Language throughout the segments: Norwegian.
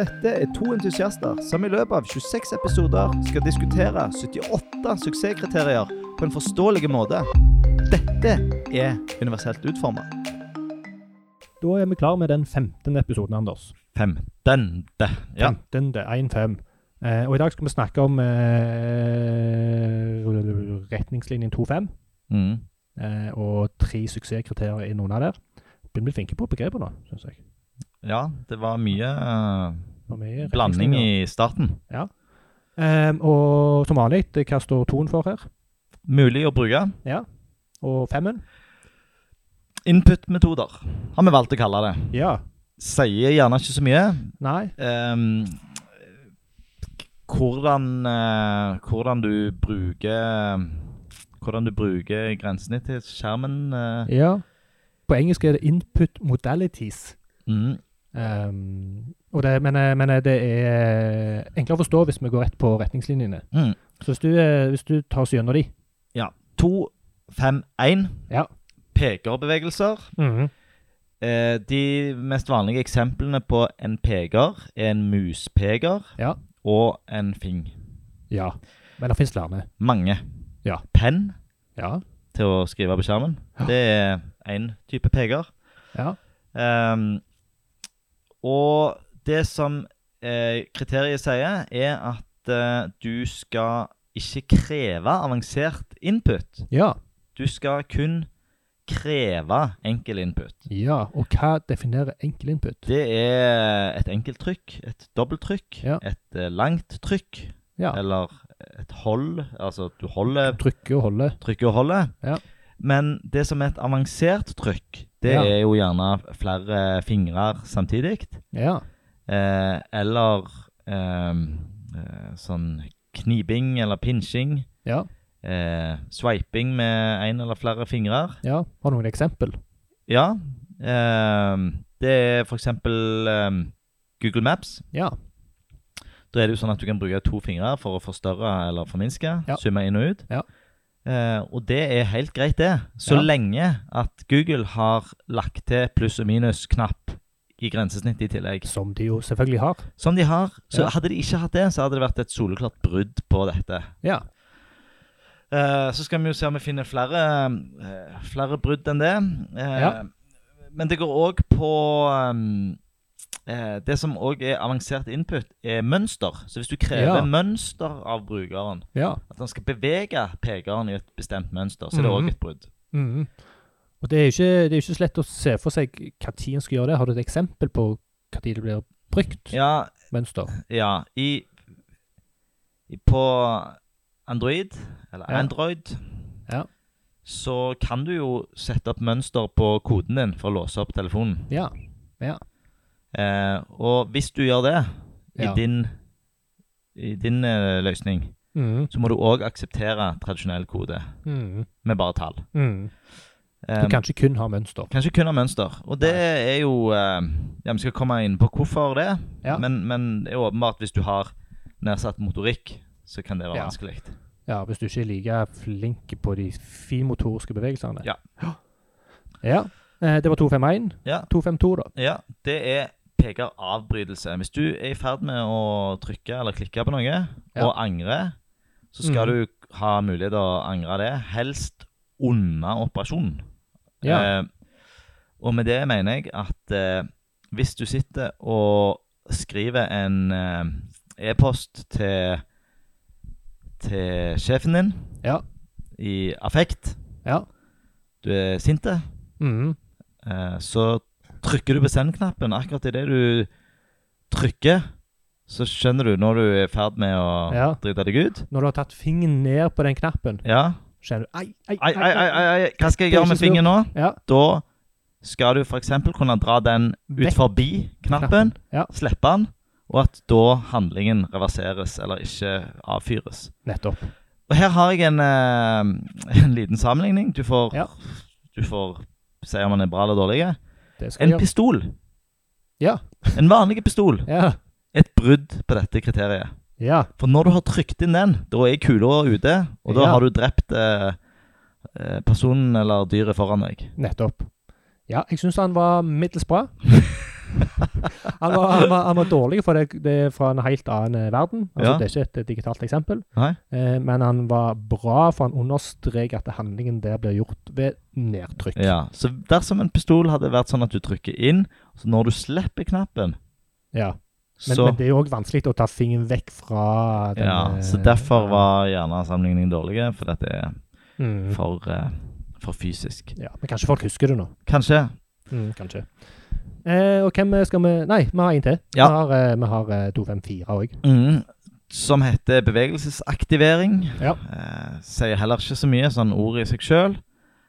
Dette er to entusiaster som i løpet av 26 episoder skal diskutere 78 suksesskriterier på en forståelig måte. Dette er universelt utforma. Da er vi klar med den 15. episoden, Anders. Femtende. Ja. 15. 1-5. Eh, og i dag skal vi snakke om eh, retningslinjen 2-5 Mm. eh, og tre suksesskriterier i noen av der. Begynner å bli flinke på begreper nå, syns jeg. Ja, det var mye uh, er blanding i starten. Eh, og som vanlig, hva står toen for her? Mulig å bruke. Ja. Og femmen? Input-metoder har vi valgt å kalle det. Ja. Sier gjerne ikke så mye. Nei. Um, hvordan, uh, hvordan du bruker Hvordan du bruker grensene til skjermen. Uh. Ja. På engelsk er det input modalities. mm, Um, det, men, eh, men eh, det er enklere å forstå hvis vi går rett på retningslinjene. mm. Så hvis du, eh, hvis du tar oss gjennom de To, fem, én. Ja. Pekerbevegelser. Eh, de mest vanlige eksemplene på en peker er en muspeker Ja. og en fing. Ja. Men det finnes flere. Mange. Ja. Penn Ja. til å skrive på skjermen. Ja. Det er én type peker. Ja. Ehm, og det som eh, kriteriet sier, er at eh, du skal ikke kreve avansert input. Ja. Du skal kun kreve enkel input. ja. Og hva definerer enkel input? Det er et enkelt trykk, et dobbelttrykk, Ja. et eh, langt trykk, Ja. eller et hold. Altså du holder Trykke og holde. Trykker og holder. Ja. Men det som er et avansert trykk, det Ja. er jo gjerne flere fingre samtidig. Ja. Eh, eller eh, sånn knibing eller pinsjing. Ja. Eh, swiping med én eller flere fingre. ja. Har du noen eksempel? Ja. Eh, det er f.eks. Eh, Google Maps. Ja. Da er det jo sånn at du kan bruke to fingre for å forstørre eller forminske. Ja. Summe inn og ut. Ja. Eh, og det er helt greit, det. Så Ja. lenge at Google har lagt til pluss og minus-knapp i grensesnittet i tillegg. Som de jo selvfølgelig har. Som de har. Så Ja. hadde de ikke hatt det, så hadde det vært et soleklart brudd på dette. Ja. Eh, så skal vi jo se om vi finner flere, eh, flere brudd enn det. Eh, Ja. Men det går òg på um, Det som òg er avansert input, er mønster. Så hvis du krever Ja. mønster av brukeren, Ja. at han skal bevege pekeren i et bestemt mønster, så er det òg Mhm. et brudd. Mhm. Og det er jo ikke, det ikke så lett å se for seg når en skal gjøre det. Har du et eksempel på når det blir brukt? Ja, Mønster? ja i, i På Android, eller Ja. Android, Ja. så kan du jo sette opp mønster på koden din for å låse opp telefonen. Ja. Eh, og hvis du gjør det Ja. i din, i din eh, løsning, mm. så må du òg akseptere tradisjonell kode mm. med bare tall. Eh, Du kan ikke kun ha mønster. Kanskje kun ha mønster. Og det er jo eh, Ja, Vi skal komme inn på hvorfor det, Ja. men, men det er åpenbart hvis du har nedsatt motorikk, så kan det være Ja. vanskelig. Ja, Hvis du ikke er like flink på de fimotoriske bevegelsene. Ja. Ja. Eh, Det var 251. Ja, 252, da. ja, det er pekeravbrytelse. Hvis du er i ferd med å trykke eller klikke på noe, Ja. og angre, så skal mm. du ha mulighet til å angre det, helst under operasjonen. Ja. Eh, og med det mener jeg at eh, hvis du sitter og skriver en eh, e-post til, til sjefen din Ja. i affekt, Ja. du er sinte, mm. eh, så trykker du på send-knappen. Akkurat idet du trykker, så skjønner du når du er i ferd med å Ja. drite deg ut. Når du har tatt fingeren ned på den knappen, Ja. skjønner du ei ei ei, ei, ei, ai. Hva skal jeg gjøre med fingeren nå? Ja. Da skal du f.eks. kunne dra den ut forbi knappen, Ja. slippe den, og at da handlingen reverseres eller ikke avfyres. Nettopp. Og her har jeg en, eh, en liten sammenligning. Du får, Ja. du får si om den er bra eller dårlig. En pistol. Ja. En vanlig pistol. Ja. Et brudd på dette kriteriet. Ja. For når du har trykt inn den, da er kula ute, og da Ja. har du drept eh, eh, personen eller dyret foran deg. Nettopp. Ja, jeg syns han var middels bra. Han var, han var, han var dårlig, for det, det er fra en helt annen eh, verden. Altså, Ja. Det er ikke et eh, digitalt eksempel. Eh, men han var bra, for han understreker at handlingen der blir gjort ved nedtrykk. Ja. Så dersom en pistol hadde vært sånn at du trykker inn, så når du slipper knappen, Ja. Men, så men det er jo òg vanskelig å ta fingeren vekk fra den Ja, eh, så derfor var gjerne sammenligningen dårlig, for dette er mm. for, eh, for fysisk. Ja, Men kanskje folk husker det nå. Kanskje. Mm, kanskje. Eh, og hvem skal vi Nei, vi har en til. Ja. Vi har, eh, vi har eh, 254 òg. Mm, som heter bevegelsesaktivering. Ja. Eh, sier heller ikke så mye sånn ord i seg sjøl.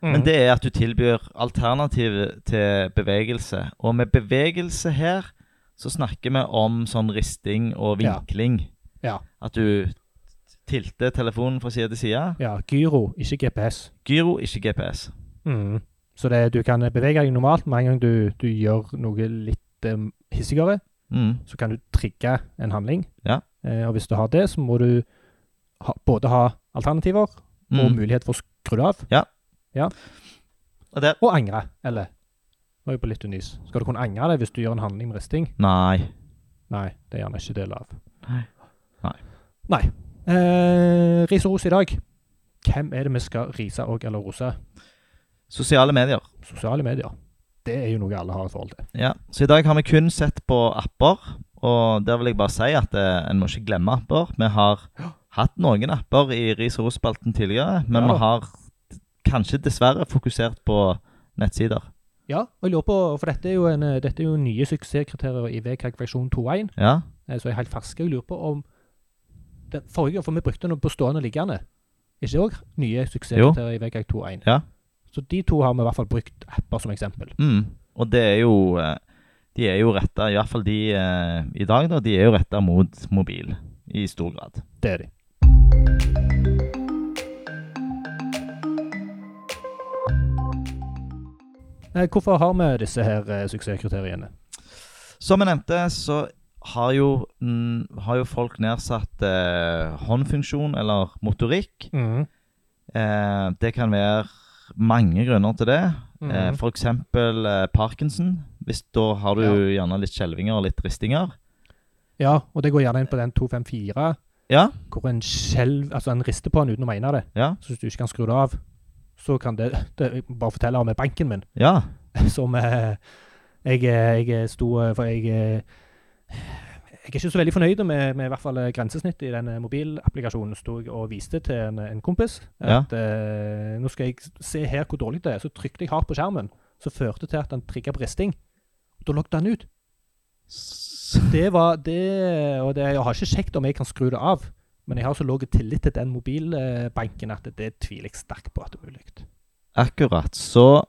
Mm. Men det er at du tilbyr alternativ til bevegelse. Og med bevegelse her så snakker vi om sånn risting og Ja. vinkling. Ja. At du tilter telefonen fra side til side. Ja, gyro, ikke GPS. Gyro, ikke GPS. Mm. Så det, du kan bevege deg normalt med en gang du, du gjør noe litt eh, hissigere. Mm. Så kan du trigge en handling. Ja. Eh, og hvis du har det, så må du ha, både ha alternativer og Mm. mulighet for å skru det av, Og det og angre. Eller Nå er jeg på litt unis. Skal du kunne angre deg hvis du gjør en handling med risting? Nei. Nei, det er gjerne ikke del av. Nei. Nei. Nei. Eh, ris og ros i dag. Hvem er det vi skal rise og eller rose? Sosiale medier. Sosiale medier. Det er jo noe alle har et forhold til. Ja, Så i dag har vi kun sett på apper. Og der vil jeg bare si at eh, en må ikke glemme apper. Vi har hatt noen apper i Ris og ros-spalten tidligere, men Ja. vi har kanskje dessverre fokusert på nettsider. Ja, og jeg lurer på, for dette er jo, en, eh, dette er jo nye suksesskriterier i VKG versjon 2.1, Ja, eh, så jeg er helt ferske. Jeg lurer på om den forrige, for vi brukte noe på stående og liggende. Ikke òg nye suksesskriterier i VKG 2.1? Ja. Så de to har vi i hvert fall brukt apper som eksempel. mm. Og det er jo eh, De er jo retta, i hvert fall de eh, i dag, da, de er jo retta mot mobil i stor grad. Det er de. Hvorfor har vi disse her eh, suksesskriteriene? Som jeg nevnte, så har jo, mm, har jo folk nedsatt eh, håndfunksjon eller motorikk. Mm. Eh, det kan være mange grunner til det. Mm. Eh, F.eks. Eh, Parkinson. Hvis da har du Ja. gjerne litt skjelvinger og litt ristinger. Ja, og det går gjerne inn på den 254, Ja, hvor en skjelv, altså en rister på den uten å mene det. ja, Så hvis du ikke kan skru det av, så kan det, det Bare fortelle om banken min, ja. som eh, jeg, eh, jeg sto eh, For jeg eh, jeg er ikke så veldig fornøyd med, med i hvert fall eh, grensesnittet i den eh, mobilapplikasjonen. Sto jeg og viste til en, en kompis Ja. at eh, nå skal jeg se her hvor dårlig det er. Så trykte jeg hardt på skjermen, som førte til at den trigga bristing. Og Da logget den ut. Det var det Og det, jeg har ikke sjekket om jeg kan skru det av, men jeg har så lav tillit til den mobilbanken at det, det tviler jeg sterkt på at det er mulig. Akkurat. Så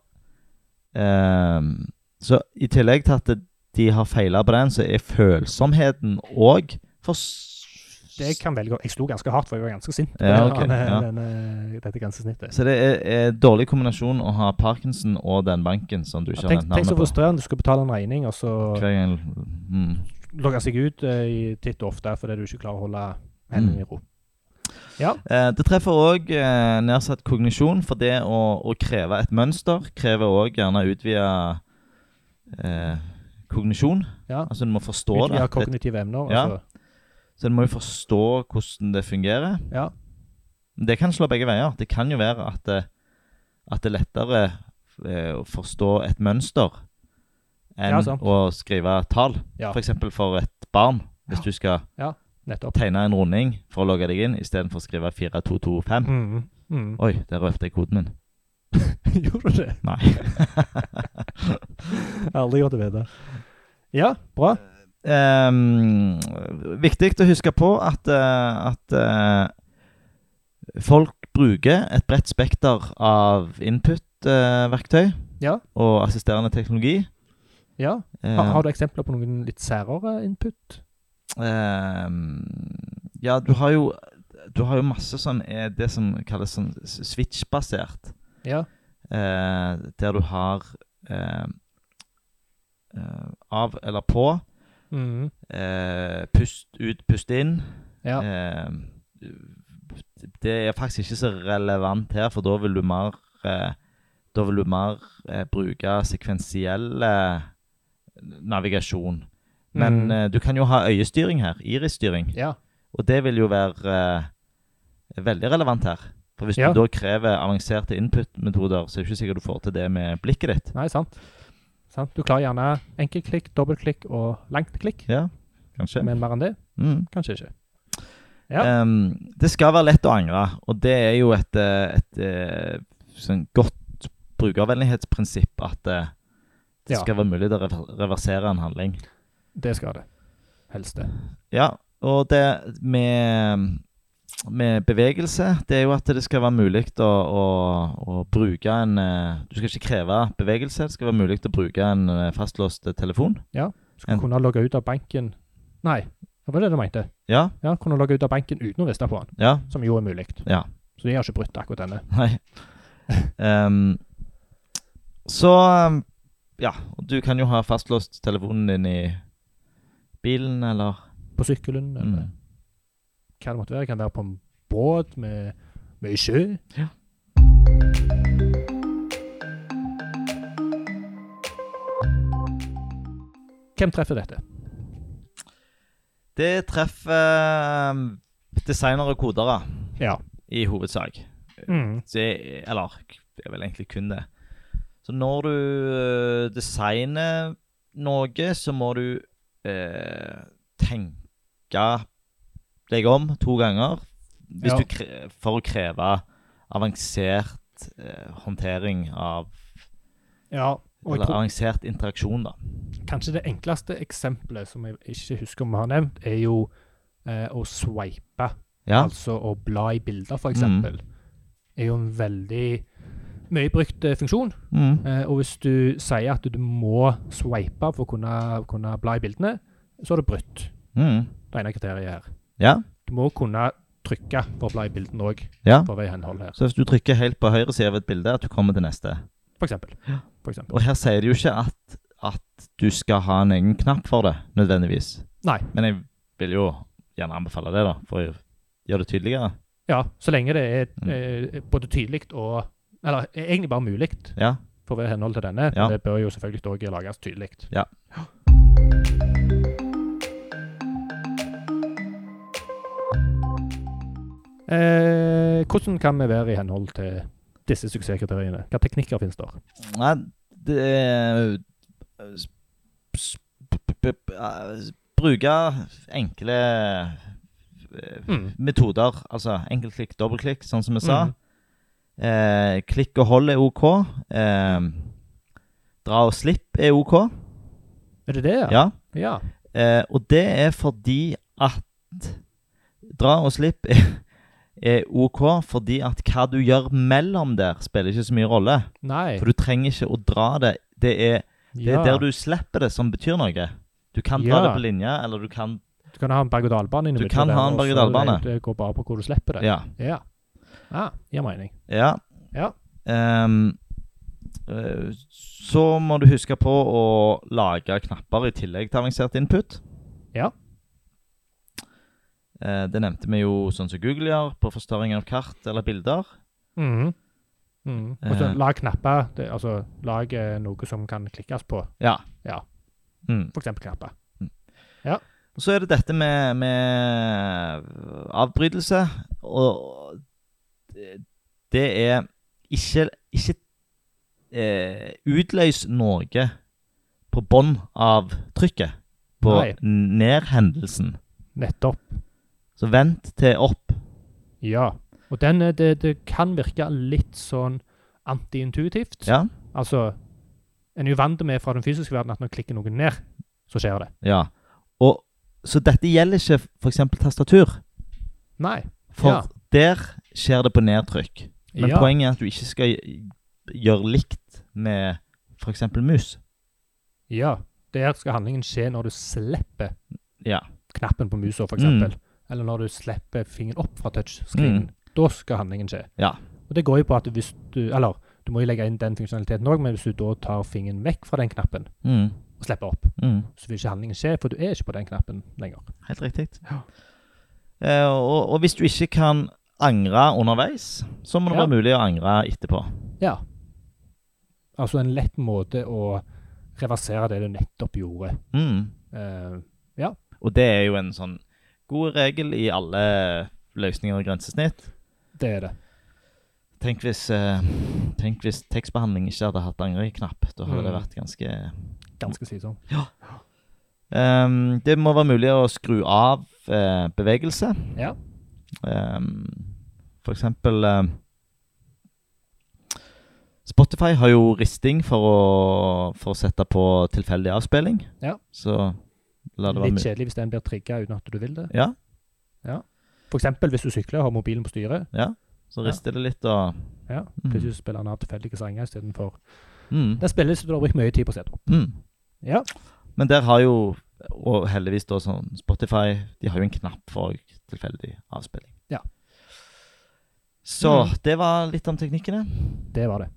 um, Så i tillegg til at de har feila på den, så er følsomheten òg for Det kan velge Jeg slo ganske hardt, for jeg var ganske sint på Ja, okay, denne, ja. den, eh, dette grensesnittet. Så det er, er dårlig kombinasjon å ha Parkinson og den banken som du ikke har Tenk, nevnt tenk så frustrerende du skal betale en regning, og så Hver mm. logge seg ut eh, titt og ofte fordi du ikke klarer å holde hendene Mm. i ro. Ja. Eh, det treffer òg eh, nedsatt kognisjon, for det å, å kreve et mønster krever òg gjerne utvida eh, kognisjon. ja. Altså du må forstå Utvida det. Ja, kognitive evner. Ja. Altså. Så du må jo forstå hvordan det fungerer. Ja. Det kan slå begge veier. Det kan jo være at det, at det er lettere eh, å forstå et mønster enn Ja, å skrive tall. Ja. For eksempel for et barn. Hvis Ja. du skal tegne en runding for å logge deg inn istedenfor å skrive 4225. Mm. Mm. Oi, der røpte jeg koden min. Gjorde du det? Nei. Aldri godt å vite. Ja, bra. Um, viktig å huske på at, eh, at uh, folk bruker et bredt spekter av input-verktøy Ja. og assisterende teknologi. ja. Eh, Har, har du eksempler på noen litt særere input? Um, ja, du har jo Du har jo masse som er det som kalles sånn switch-basert. Ja. eh, der du har eh, eh, av eller på. Mm. eh, pust ut, pust inn. Ja. Eh, det er faktisk ikke så relevant her, for da vil du mer Da vil du mer eh, bruke sekvensiell eh, navigasjon. Men Mm. eh, du kan jo ha øyestyring her. Iris-styring. Ja. Og det vil jo være veldig relevant her. For hvis Ja. du da krever avanserte input-metoder, så er det ikke sikkert du får til det med blikket ditt. Nei, sant. sant. Du klarer gjerne enkeltklikk, dobbeltklikk og langt klikk, Ja, kanskje. men mer enn det Mm. kanskje ikke. Ja. Um, det skal være lett å angre, og det er jo et, et, et, eh, sånn godt brukervennlighetsprinsipp at eh, det Ja. skal være mulig å reversere en handling. Det skal det. Helst det. Ja, og det med, med bevegelse, det er jo at det skal være mulig å, å, å bruke en eh, Du skal ikke kreve bevegelse, det skal være mulig å bruke en eh, fastlåst telefon. Skal En- kunne logge ut av banken Nei, det var det du mente? Ja, Ja, kunne logge ut av banken uten å riste på den, ja, som jo er mulig. ja. Så de har ikke brutt akkurat denne. Nei. um, så um, Ja, du kan jo ha fastlåst telefonen din i bilen, eller På sykkelen, eller mm. Hva det måtte være. Kan være på en båt med mye sjø. Ja. Hvem treffer dette? Det treffer um, designere og kodere Ja. i hovedsak. Mm. Det, eller det er vel egentlig kun det. Så når du øh, designer noe, så må du eh, tenke deg om to ganger Ja. for å kreve avansert eh, håndtering av Ja, Eller tror avansert interaksjon, da. kanskje det enkleste eksempelet, som jeg ikke husker om vi har nevnt, er jo eh, å swipe. Ja. Altså å bla i bilder, for Mm. Er jo en veldig mye brukt eh, funksjon. Mm. Eh, og hvis du sier at du må swipe for å kunne, kunne bla i bildene, så har du brutt Mm. det ene kriteriet her. Ja. Du må kunne trykke for å bla i bildene òg, ja. for å være i henhold her. Så hvis du trykker helt på høyre side av et bilde, at du kommer til neste. For eksempel. For eksempel. Og her sier de jo ikke at, at du skal ha en egen knapp for det, nødvendigvis. Nei. Men jeg vil jo gjerne anbefale det, da, for å gjøre det tydeligere. Ja, så lenge det er Mm. eh, både tydelig og Eller er egentlig bare mulig Ja. for å være i henhold til denne. Ja. Det bør jo selvfølgelig òg lages tydelig. Ja. Eh, hvordan kan vi være i henhold til disse suksesskriteriene? Hva teknikker finnes der? Nei, det er sp- eh, Bruke enkle eh, Mm. metoder. Altså enkeltklikk, dobbeltklikk, sånn som vi sa. Mm. Eh, klikk og hold er OK. Eh, dra og slipp er OK. Er det det, ja? Ja. ja. Eh, og det er fordi at dra og slipp er, er OK fordi at hva du gjør mellom der, spiller ikke så mye rolle. Nei. For du trenger ikke å dra det. Det er, det er der du slipper det, som betyr noe. Du kan dra Ja. det på linje, eller du kan Du kan ha en berg-og-dal-bane inni Du kan ha en berg-og-dal-bane. Det går bare på hvor du slipper det. Ja. Ja. Ah, gir mening. ja. Ja. Eh, så må du huske på å lage knapper i tillegg til avansert input. Ja. Eh, det nevnte vi jo sånn som Google gjør på forstørring av kart eller bilder. Mhm. Mm. Og så Eh. lag knapper. Det, altså lag eh, noe som kan klikkes på. Ja. Ja. Mm. For eksempel knapper. Og så er det dette med, med avbrytelse. Og det er ikke, ikke eh, Utløs noe på bånn av trykket. På nedhendelsen. Nettopp. Så vent til opp. Ja. Og den, er- det, det kan virke litt sånn antiintuitivt. Ja. Altså, en er jo vant med fra den fysiske verden at når du klikker noe ned, så skjer det. ja. Og, så dette gjelder ikke f.eks. tastatur. Nei. For Ja. der skjer det på nedtrykk. Men ja. poenget er at du ikke skal gj- gjøre likt med f.eks. mus. Ja. Der skal handlingen skje når du slipper Ja. knappen på musa, f.eks. Mm. Eller når du slipper fingeren opp fra touchscreenen. Da skal handlingen skje. Ja. Og det går jo på at hvis du Eller, du må jo legge inn den funksjonaliteten òg, men hvis du da tar fingeren vekk fra den knappen Mm. og slipper opp, Mm. så vil ikke handlingen skje, for du er ikke på den knappen lenger. Helt riktig. Ja. Eh, og, og hvis du ikke kan angre underveis, så må det Ja. være mulig å angre etterpå. Ja. Altså en lett måte å reversere det du nettopp gjorde. Mm. Eh, Og det er jo en sånn god regel i alle løsninger og grensesnitt. det er det. Tenk hvis, eh, tenk hvis tekstbehandling ikke hadde hatt angreknapp. Da hadde det Mm. vært ganske Ganske slitsomt. Ehm, Det må være mulig å skru av eh, bevegelse. Ja. Um, for eksempel eh, Spotify har jo risting for å, for å sette på tilfeldig avspilling. Ja. Så Litt kjedelig hvis den blir trigga uten at du vil det. Ja, For eksempel hvis du sykler og har mobilen på styret. ja. Så Ja. rister det litt og Ja, Mm. Plutselig spiller han av tilfeldige sanger istedenfor mm, Der spilles du har brukt mye tid på å sette opp. mm. Ja. Men der har jo, og heldigvis da sånn Spotify, de har jo en knapp for tilfeldig avspilling. Ja. Så Mm. det var litt om teknikkene. Det var det.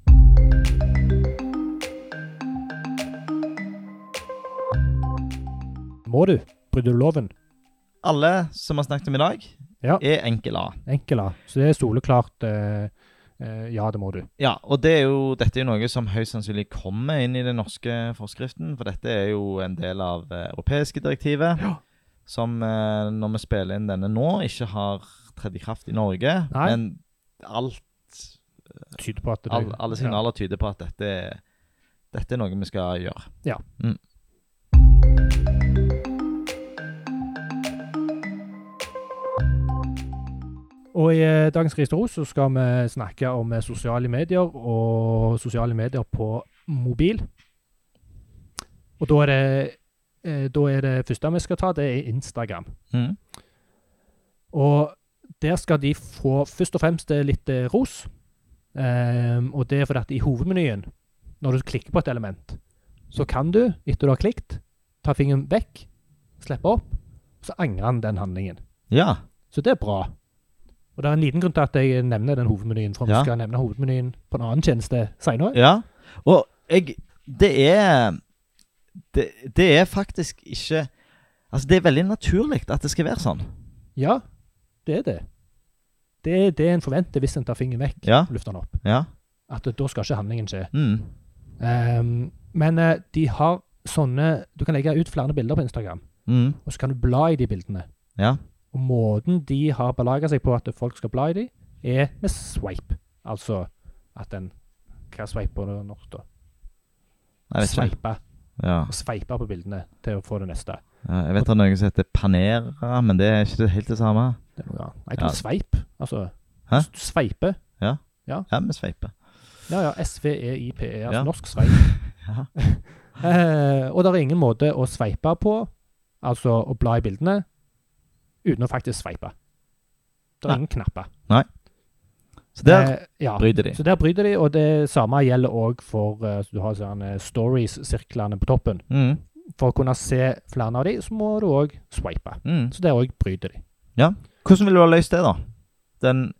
Må du? Bryter du loven? Alle som har snakket om i dag, Ja. er enkel A. Enkel A. Så det er soleklart eh, eh, ja, det må du. Ja, og det er jo, dette er jo noe som høyst sannsynlig kommer inn i den norske forskriften, for dette er jo en del av eh, europeiske direktivet, Ja. som eh, når vi spiller inn denne nå, ikke har tredd i kraft i Norge. Nei. Men alt, Tyder på at det all, alle signaler tyder på at dette, dette er noe vi skal gjøre. Og i eh, dagens Ris til ros så skal vi snakke om eh, sosiale medier og sosiale medier på mobil. Og da er det, eh, da er det første vi skal ta, det er Instagram. Mm. Og der skal de få først og fremst litt ros. Um, og det er fordi at i hovedmenyen, når du klikker på et element, så kan du, etter du har klikket, ta fingeren vekk, slippe opp, så angrer han den handlingen. Ja. Så det er bra. Og det er en liten grunn til at jeg nevner den hovedmenyen, for vi Ja. skal nevne hovedmenyen på en annen tjeneste senere. Ja, og jeg Det er det, det er faktisk ikke Altså, det er veldig naturlig at det skal være sånn. Ja, det er det. Det er det en forventer hvis en tar fingeren vekk Ja. løfter den opp. Ja. At da skal ikke handlingen skje. Mm. Um, men eh, de har sånne Du kan legge ut flere bilder på Instagram, Mm. og så kan du bla i de bildene. Ja. Og måten de har belaga seg på at folk skal bla i dem, er med swipe. Altså at en Hva sveiper du norsk, da? Jeg. Sveipe. Ja. Sveipe på bildene til å få det neste. ja. Jeg vet det er noe som heter panera, men det er ikke helt det samme. Det er noe annet. Jeg Ja. sveip. Altså Hæ? du sveiper. Ja, vi sveiper. Ja, ja. S-V-E-I-P-E. Altså Ja. norsk sveip. Ja. Eh, og det er ingen måte å sveipe på, altså å bla i bildene, uten å faktisk sveipe. Det er Nei. ingen knapper. Så der Eh, ja. bryter de. Så der bryter de, og det samme gjelder òg for uh, Du har sånne stories-sirklene på toppen. Mm. For å kunne se flere av de, så må du òg swipe. Mm. Så der òg bryter de. Hvordan ville du ha løst det, da? Den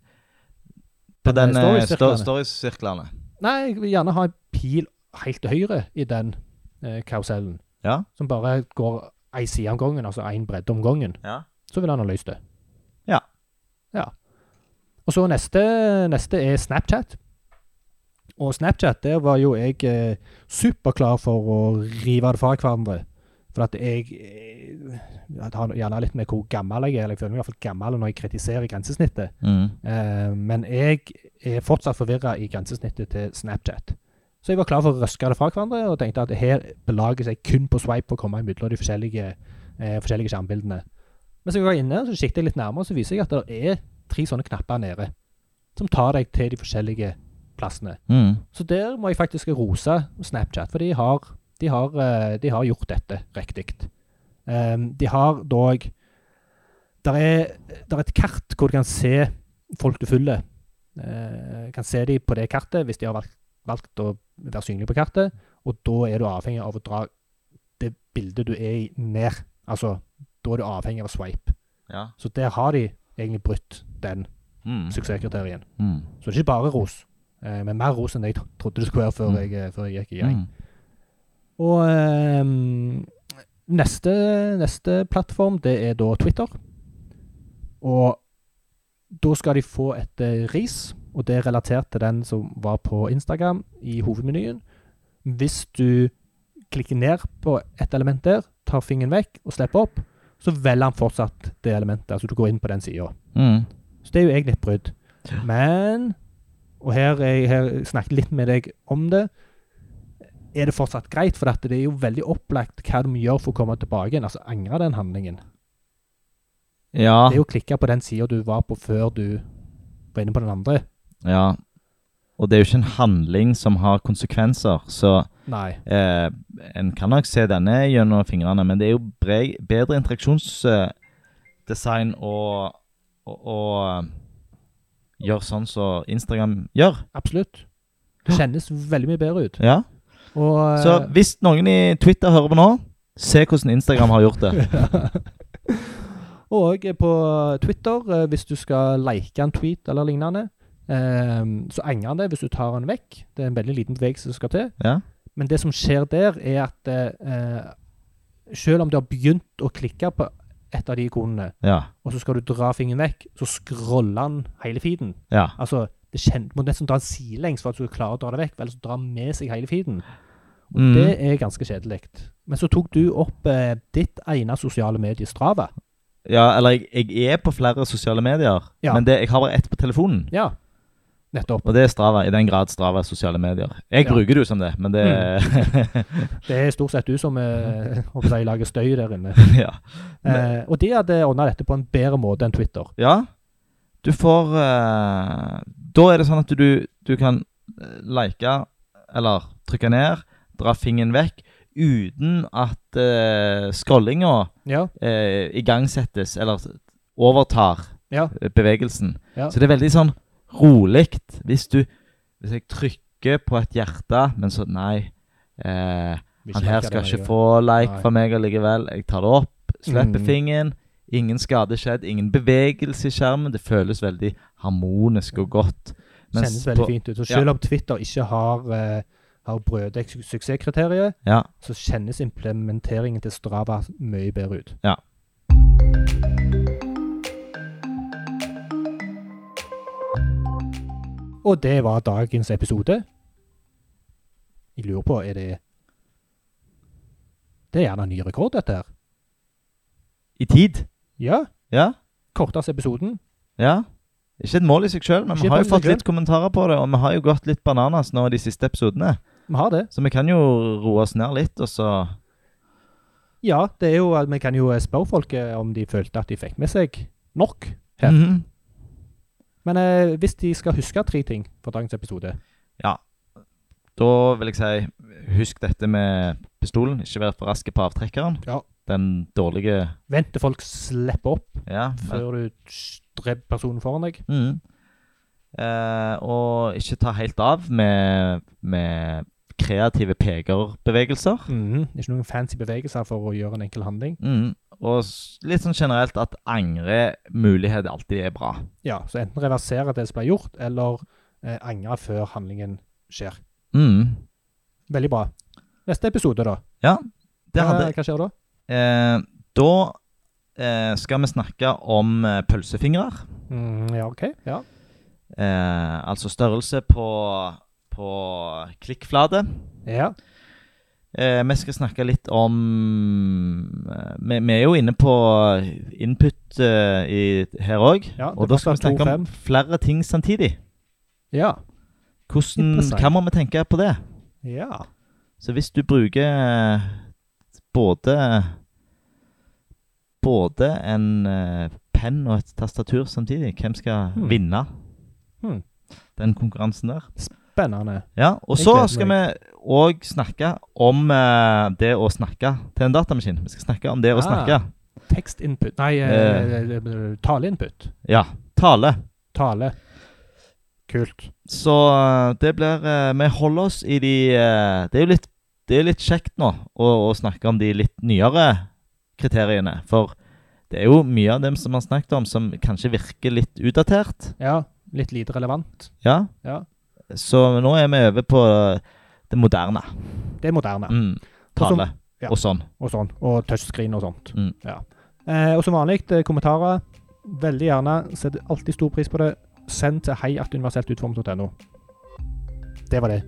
På Den, den eh, eh, stories-sirklene? sto- stories-sirklene? Nei, jeg vil gjerne ha en pil helt til høyre i den eh, karusellen. Ja. Som bare går ei side om gangen, altså én bredde om gangen. Ja. Så vil han ha løst det. Ja. Ja. Og så neste, neste er Snapchat. Og Snapchat, der var jo jeg eh, superklar for å rive det fra hverandre. For at jeg eh, Det har gjerne litt med hvor gammel jeg er. eller Jeg føler meg i hvert fall gammel når jeg kritiserer grensesnittet. Mm. Eh, men jeg er fortsatt forvirra i grensesnittet til Snapchat. Så jeg var klar for å røske det fra hverandre og tenkte at her belager seg kun på swipe for å komme imellom de forskjellige, eh, forskjellige skjermbildene. Men så jeg var inne så kikket jeg litt nærmere, så viser jeg at det er tre sånne knapper nede som tar deg til de forskjellige plassene. Mm. Så der må jeg faktisk rose Snapchat, for de har, de har, eh, de har gjort dette riktig. Um, de har dog Der er, der er et kart hvor du kan se folk du følger. Uh, kan se dem på det kartet hvis de har valgt, valgt å være synlige på kartet. Og da er du avhengig av å dra det bildet du er i, ned. Altså, da er du avhengig av swipe. Ja. Så der har de egentlig brutt den Mm. suksesskriterien. Mm. Så det er ikke bare ros, eh, men mer ros enn jeg trodde det skulle være før, Mm. jeg, eh, før jeg gikk i gjeng. Mm. Og ehm, neste, neste plattform, det er da Twitter. Og da skal de få et eh, ris, og det er relatert til den som var på Instagram i hovedmenyen. Hvis du klikker ned på et element der, tar fingeren vekk og slipper opp, så velger han fortsatt det elementet. Altså du går inn på den sida. Mm. Så det er jo egentlig et brudd. Men Og her jeg her snakket litt med deg om det. Er det fortsatt greit? For det er jo veldig opplagt hva du må gjøre for å komme tilbake igjen. Altså angre den handlingen. Ja. Det er jo å klikke på den sida du var på før du var inne på den andre. ja. Og det er jo ikke en handling som har konsekvenser, så. Eh, en kan nok se denne gjennom fingrene, men det er jo bre bedre interaksjonsdesign å, å, å eh, gjøre sånn som Instagram gjør. Absolutt. Det kjennes veldig mye bedre ut. Ja. Og, Så eh, hvis noen i Twitter hører på nå, se hvordan Instagram har gjort det. Og på Twitter, eh, hvis du skal like en tweet eller lignende, så angrer han det hvis du tar den vekk. Det er en veldig liten bevegelse som skal til. Ja. Men det som skjer der, er at eh, selv om du har begynt å klikke på et av de ikonene, Ja. og så skal du dra fingeren vekk, så scroller han hele feeden. ja. Altså, det kjen- må nesten dra en sidelengs for at du skal klare å dra det vekk, ellers drar han med seg hele feeden. Og Mm. det er ganske kjedelig. Men så tok du opp eh, ditt ene sosiale medie, Strava. ja eller jeg, jeg er på flere sosiale medier, Ja. men det, jeg har bare ett på telefonen. Ja, nettopp. Og det er Strava, i den grad Strava er sosiale medier. Jeg Ja. Mm. bruker det jo som det, men det Det er stort sett du som eh, jeg, lager støy der inne. Ja. Men- Eh, og de hadde ordna dette på en bedre måte enn Twitter. Ja. Du får eh, Da er det sånn at du, du kan eh, like eller trykke ned, dra fingeren vekk, uten at eh, scrollinga Ja, eh, igangsettes eller overtar ja, eh, bevegelsen. ja. Så det er veldig sånn rolig. Hvis du Hvis jeg trykker på et hjerte, men så Nei. Eh, han her skal ikke få like fra meg allikevel. Jeg tar det opp, slipper Mm. fingeren. Ingen skade skjedd, ingen bevegelse i skjermen. Det føles veldig harmonisk og godt. Mens Kjennes veldig på- fint ut. Og ja. selv om Twitter ikke har, eh, har Brødek su- suksesskriteriet, Ja. så kjennes implementeringen til Strava mye bedre ut. Ja. Og det var dagens episode. Jeg lurer på, er det Det er gjerne en ny rekord, dette her. I tid. Ja. Ja. Korteste episoden. Ja. Ikke et mål i seg sjøl, men Ikke vi har jo fått litt kommentarer på det, og vi har jo gått litt bananas nå i de siste episodene. Vi har det. Så vi kan jo roe oss ned litt, og så Ja, det er jo vi kan jo spørre folk eh, om de følte at de fikk med seg nok. Ja. Mhm. Men eh, hvis de skal huske tre ting fra dagens episode Ja, Da vil jeg si husk dette med pistolen. Ikke vær for raske på avtrekkeren. Ja. Den dårlige Vent til folk slipper opp Ja. før du dreper personen foran deg. Mhm. Eh, og ikke ta helt av med, med kreative pekerbevegelser. Mhm. Ikke noen fancy bevegelser for å gjøre en enkel handling. Mhm. Og litt sånn generelt at angremulighet alltid er bra. Ja, Så enten reversere det som ble gjort, eller eh, angre før handlingen skjer. Mhm. Veldig bra. Neste episode, da? Ja, det hva, hadde hva skjer da? eh, Da eh, skal vi snakke om eh, pølsefingre. Mm, ja, OK. Ja. Eh, altså størrelse på, på klikkflate. ja. Eh, vi skal snakke litt om eh, vi, vi er jo inne på input eh, i, her òg. ja Og da skal vi snakke om flere ting samtidig. Ja. Hvordan, må vi tenke på det? ja. Så hvis du bruker eh, både Både en eh, penn og et tastatur samtidig, hvem skal Hmm. vinne Hmm. den konkurransen der? Spennende. Ja, og så skal vi òg snakke om eh, det å snakke til en datamaskin. Vi skal snakke om det å Ah. snakke. Tekstinput Nei, eh, eh, taleinput. Ja. Tale. Tale. Kult. Så eh, det blir eh, Vi holder oss i de eh, Det er jo litt, det er litt kjekt nå å, å snakke om de litt nyere kriteriene. For det er jo mye av dem som vi har snakket om, som kanskje virker litt utdatert. Ja, litt lite relevant. Ja. Ja. Så nå er vi over på det moderne. Det er moderne. Mm. Og Tale ja. og sånn. Og sånn. Og touchscreen og sånt. Mm. Ja. Eh, og som vanlig, eh, kommentarer. Veldig gjerne. Setter alltid stor pris på det. Send til heiatuniverseltutformet.no. Det var det.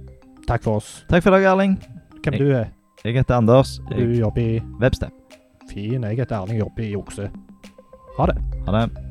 Takk for oss. Takk for i dag, Erling. Hvem Jeg- du er? Jeg heter Anders. Du jobber i Webstep. Fin. Jeg heter Erling, jobber i Okse. Ha det. Ha det.